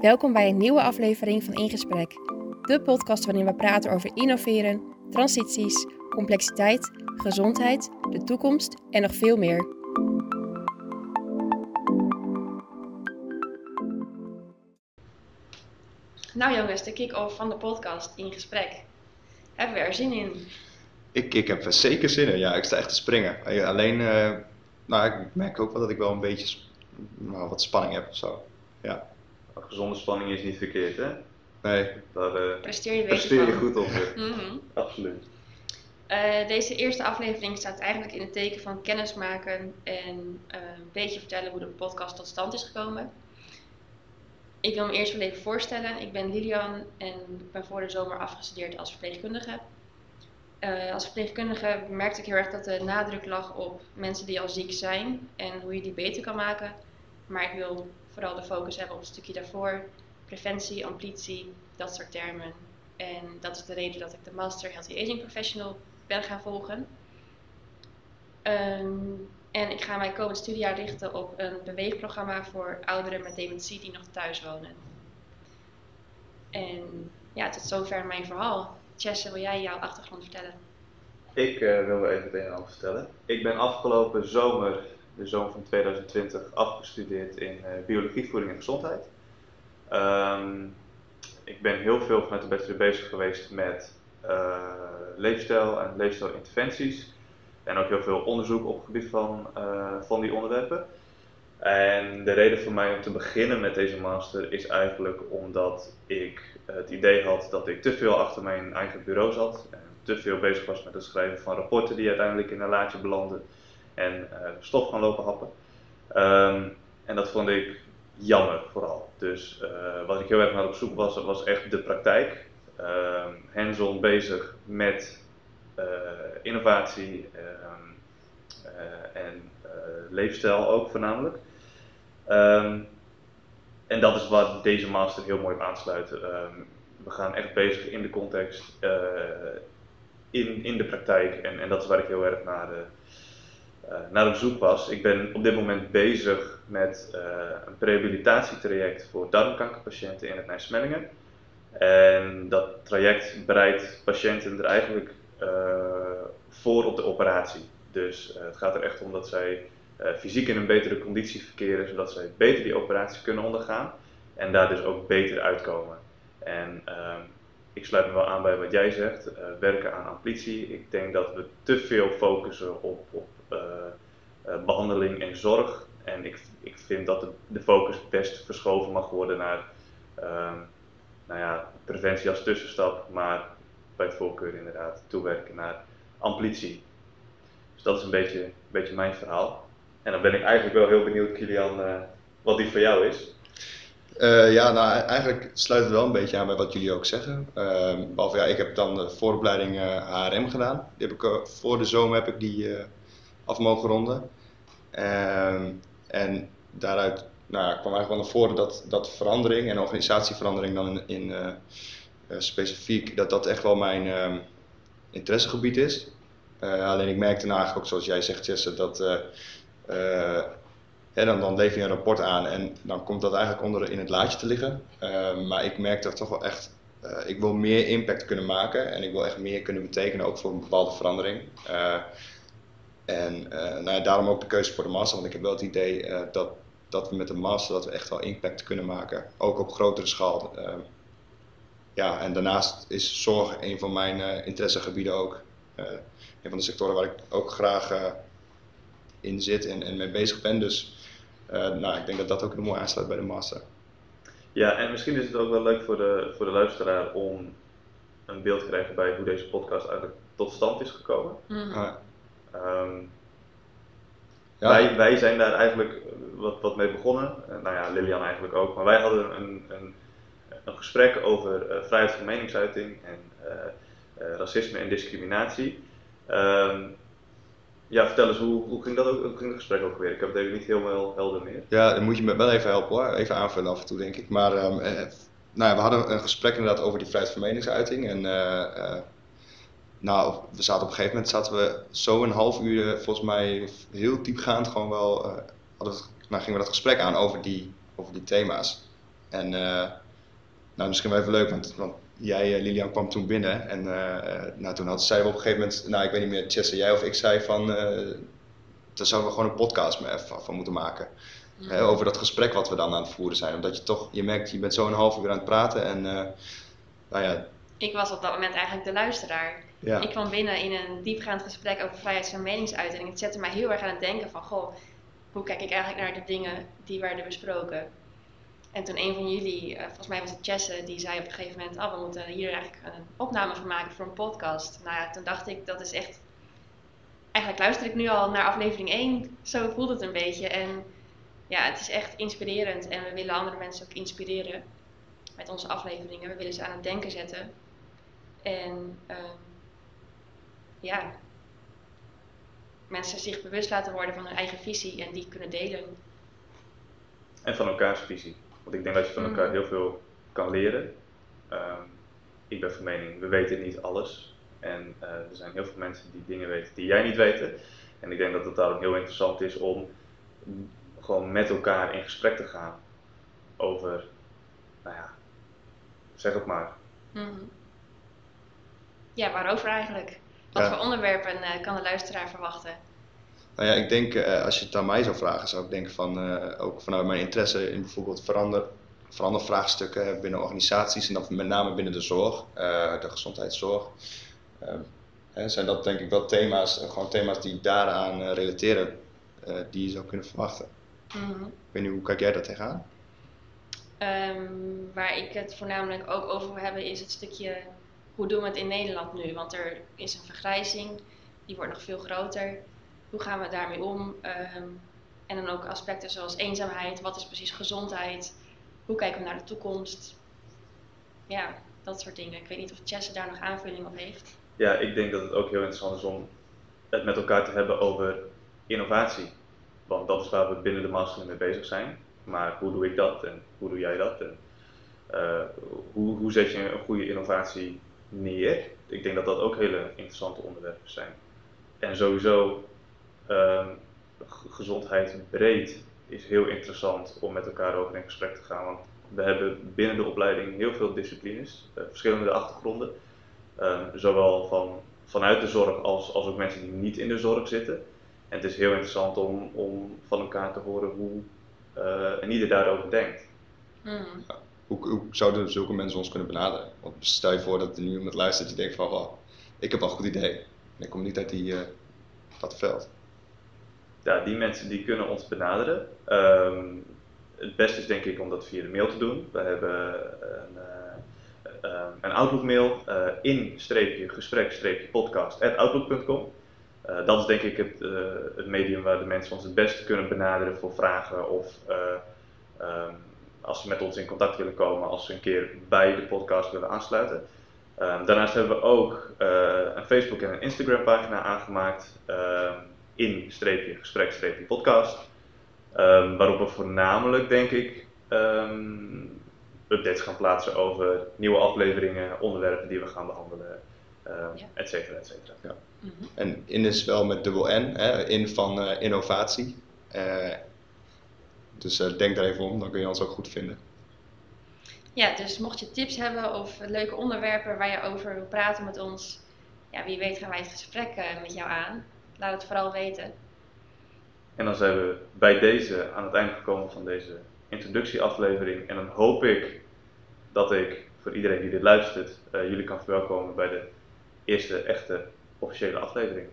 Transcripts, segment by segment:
Welkom bij een nieuwe aflevering van In Gesprek. De podcast waarin we praten over innoveren, transities, complexiteit, gezondheid, de toekomst en nog veel meer. Nou jongens, de kick-off van de podcast In Gesprek. Hebben we er zin in? Ik, ik heb er zeker zin in, ja. Ik sta echt te springen. Alleen, uh, nou, ik merk ook wel dat ik wel een beetje nou, wat spanning heb of zo. Ja. Gezonde spanning is niet verkeerd, hè? Nee. Daar uh, presteer je, presteer je goed op. Mhm. Absoluut. Uh, deze eerste aflevering staat eigenlijk in het teken van kennismaken en uh, een beetje vertellen hoe de podcast tot stand is gekomen. Ik wil me eerst wel even voorstellen. Ik ben Lilian en ik ben voor de zomer afgestudeerd als verpleegkundige. Uh, als verpleegkundige merkte ik heel erg dat de nadruk lag op mensen die al ziek zijn en hoe je die beter kan maken. Maar ik wil vooral de focus hebben op het stukje daarvoor. Preventie, amplitie, dat soort termen. En dat is de reden dat ik de Master Healthy Aging Professional ben gaan volgen. Um, en ik ga mijn komend studiejaar richten op een beweegprogramma voor ouderen met dementie die nog thuis wonen. En ja, tot zover mijn verhaal. Jesse, wil jij jouw achtergrond vertellen? Ik uh, wil even het een en vertellen. Ik ben afgelopen zomer, de zomer van 2020, afgestudeerd in uh, biologie, voeding en gezondheid. Um, ik ben heel veel vanuit de bachelor bezig geweest met uh, leefstijl en leefstijlinterventies. En ook heel veel onderzoek op het gebied van, van die onderwerpen. En de reden voor mij om te beginnen met deze master is eigenlijk omdat ik het idee had dat ik te veel achter mijn eigen bureau zat. En te veel bezig was met het schrijven van rapporten die uiteindelijk in een laadje belanden. En uh, stof gaan lopen happen. Um, en dat vond ik jammer vooral. Dus uh, wat ik heel erg naar op zoek was, was echt de praktijk. Uh, hands-on bezig met uh, innovatie en leefstijl ook voornamelijk. En dat is waar deze master heel mooi op aansluit. We gaan echt bezig in de context, in, in de praktijk. En, en dat is waar ik heel erg naar, naar op zoek was. Ik ben op dit moment bezig met uh, een rehabilitatietraject voor darmkankerpatiënten in het Nijsmellingen. En dat traject bereidt patiënten er eigenlijk voor op de operatie. Dus het gaat er echt om dat zij fysiek in een betere conditie verkeren, zodat zij beter die operatie kunnen ondergaan en daar dus ook beter uitkomen. En uh, ik sluit me wel aan bij wat jij zegt, werken aan amplitie. Ik denk dat we te veel focussen op, op behandeling en zorg. En ik, ik vind dat de, focus best verschoven mag worden naar ehm, nou ja, preventie als tussenstap, maar bij het voorkeur inderdaad toewerken naar amplitie. Dus dat is een beetje, een beetje mijn verhaal. En dan ben ik eigenlijk wel heel benieuwd, Kilian, uh, wat die voor jou is. Ja, nou eigenlijk sluit het wel een beetje aan bij wat jullie ook zeggen. Uh, behalve ja, ik heb dan de vooropleiding HRM gedaan. Die heb ik, voor de zomer heb ik die af mogen ronden. Ehm, en daaruit nou, kwam eigenlijk wel naar voren dat, dat verandering en organisatieverandering dan in, in specifiek, dat dat echt wel mijn ehm, interessegebied is. alleen ik merkte nou eigenlijk ook zoals jij zegt Jesse, dat dan, dan lever je een rapport aan en dan komt dat eigenlijk onder in het laadje te liggen. Uh, maar ik merk dat toch wel echt, ik wil meer impact kunnen maken en ik wil echt meer kunnen betekenen ook voor een bepaalde verandering. En nou ja, daarom ook de keuze voor de master, want ik heb wel het idee dat, dat we met de master dat we echt wel impact kunnen maken, ook op grotere schaal. ja, en daarnaast is zorg een van mijn interessegebieden ook. een van de sectoren waar ik ook graag in zit en, en mee bezig ben. Dus uh, nou, ik denk dat dat ook een mooi aansluit bij de master. Ja, en misschien is het ook wel leuk voor de, voor de luisteraar om een beeld te krijgen bij hoe deze podcast eigenlijk tot stand is gekomen. Mm. Um, ja. wij, wij zijn daar eigenlijk wat, wat mee begonnen. Uh, nou ja, Lilian eigenlijk ook. Maar wij hadden een, een, een gesprek over uh, vrijheid van meningsuiting en racisme en discriminatie. Um, ja, vertel eens, hoe, hoe, ging dat ook, hoe ging het gesprek ook weer? Ik heb het even niet helemaal helder meer. Ja, dan moet je me wel even helpen hoor, even aanvullen af en toe denk ik. Maar um, eh, nou ja, we hadden een gesprek inderdaad over die vrijheid van meningsuiting. En uh, nou, we zaten op een gegeven moment zaten we zo een half uur, volgens mij heel diepgaand gewoon wel, hadden we, nou, gingen we dat gesprek aan over die, over die thema's. En nou, misschien wel even leuk, want, want jij, Lilian, kwam toen binnen. En nou, toen had, zeiden we op een gegeven moment, nou ik weet niet meer, Chesse, jij of ik zei van, daar zouden we gewoon een podcast van moeten maken. Hè, over dat gesprek wat we dan aan het voeren zijn. Omdat je toch, je merkt, je bent zo een half uur aan het praten en nou ja. Ik was op dat moment eigenlijk de luisteraar. Ja. Ik kwam binnen in een diepgaand gesprek over vrijheid van meningsuiting. Het zette mij heel erg aan het denken van, goh, hoe kijk ik eigenlijk naar de dingen die werden besproken? En toen een van jullie, uh, volgens mij was het Jesse, die zei op een gegeven moment, oh, we moeten hier eigenlijk een opname van maken voor een podcast. Nou ja, toen dacht ik, dat is echt, eigenlijk luister ik nu al naar aflevering 1, zo voelt het een beetje. En ja, het is echt inspirerend en we willen andere mensen ook inspireren met onze afleveringen. We willen ze aan het denken zetten. En uh, ja, mensen zich bewust laten worden van hun eigen visie en die kunnen delen. En van elkaars visie. Want ik denk dat je van elkaar mm. heel veel kan leren. Um, ik ben van mening, we weten niet alles. En uh, er zijn heel veel mensen die dingen weten die jij niet weten. En ik denk dat het daarom heel interessant is om gewoon met elkaar in gesprek te gaan over, nou ja, zeg het maar. Mm Ja, waarover eigenlijk? Wat voor onderwerpen uh, kan de luisteraar verwachten? Nou ja, ik denk, uh, als je het aan mij zou vragen, zou ik denken van, uh, ook vanuit mijn interesse in bijvoorbeeld verander, verandervraagstukken binnen organisaties en dan met name binnen de zorg, de gezondheidszorg. zijn dat denk ik wel thema's, gewoon thema's die daaraan relateren, die je zou kunnen verwachten. Mm -hmm. Ik weet niet, hoe kijk jij daar tegenaan? Um, waar ik het voornamelijk ook over wil hebben is het stukje hoe doen we het in Nederland nu? Want er is een vergrijzing, die wordt nog veel groter. Hoe gaan we daarmee om? Um, en dan ook aspecten zoals eenzaamheid, wat is precies gezondheid? Hoe kijken we naar de toekomst? Ja, dat soort dingen. Ik weet niet of Chesse daar nog aanvulling op heeft. Ja, ik denk dat het ook heel interessant is om het met elkaar te hebben over innovatie. Want dat is waar we binnen de master mee bezig zijn. Maar hoe doe ik dat en hoe doe jij dat? En, uh, hoe, hoe zet je een goede innovatie neer? Ik denk dat dat ook hele interessante onderwerpen zijn. En sowieso, um, gezondheid breed is heel interessant om met elkaar over in gesprek te gaan. Want we hebben binnen de opleiding heel veel disciplines, uh, verschillende achtergronden. Um, zowel van, vanuit de zorg als, als ook mensen die niet in de zorg zitten. En het is heel interessant om, om van elkaar te horen hoe uh, en ieder daarover denkt. Mm. Hoe, zouden zulke mensen ons kunnen benaderen? Want stel je voor dat er nu iemand luistert die denkt van, oh, ik heb al een goed idee. En ik kom niet uit die, uh, dat veld. Ja, die mensen die kunnen ons benaderen. Um, het beste is denk ik om dat via de mail te doen. We hebben een, uh, een Outlook mail uh, in streepje gesprek streepje podcast at outlook.com. Uh, dat is denk ik het, uh, het, medium waar de mensen ons het beste kunnen benaderen voor vragen of uh, um, als ze met ons in contact willen komen, als ze een keer bij de podcast willen aansluiten. Um, daarnaast hebben we ook een Facebook en een Instagram pagina aangemaakt um, in streepje gesprek streepje podcast. waarop we voornamelijk denk ik updates gaan plaatsen over nieuwe afleveringen, onderwerpen die we gaan behandelen, ja. et cetera, et cetera. Ja. Mm -hmm. En in is wel met dubbel N, hè, in van uh, innovatie. Uh, dus uh, denk daar even om, dan kun je ons ook goed vinden. Ja, dus mocht je tips hebben of leuke onderwerpen waar je over wil praten met ons, ja, wie weet gaan wij het gesprek met jou aan. Laat het vooral weten. En dan zijn we bij deze aan het einde gekomen van deze introductieaflevering. En dan hoop ik dat ik voor iedereen die dit luistert, jullie kan verwelkomen bij de eerste echte officiële aflevering.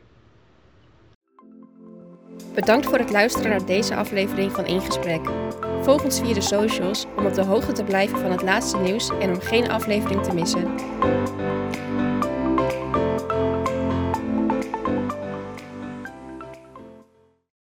Bedankt voor het luisteren naar deze aflevering van In Gesprek. Volg ons via de socials om op de hoogte te blijven van het laatste nieuws en om geen aflevering te missen.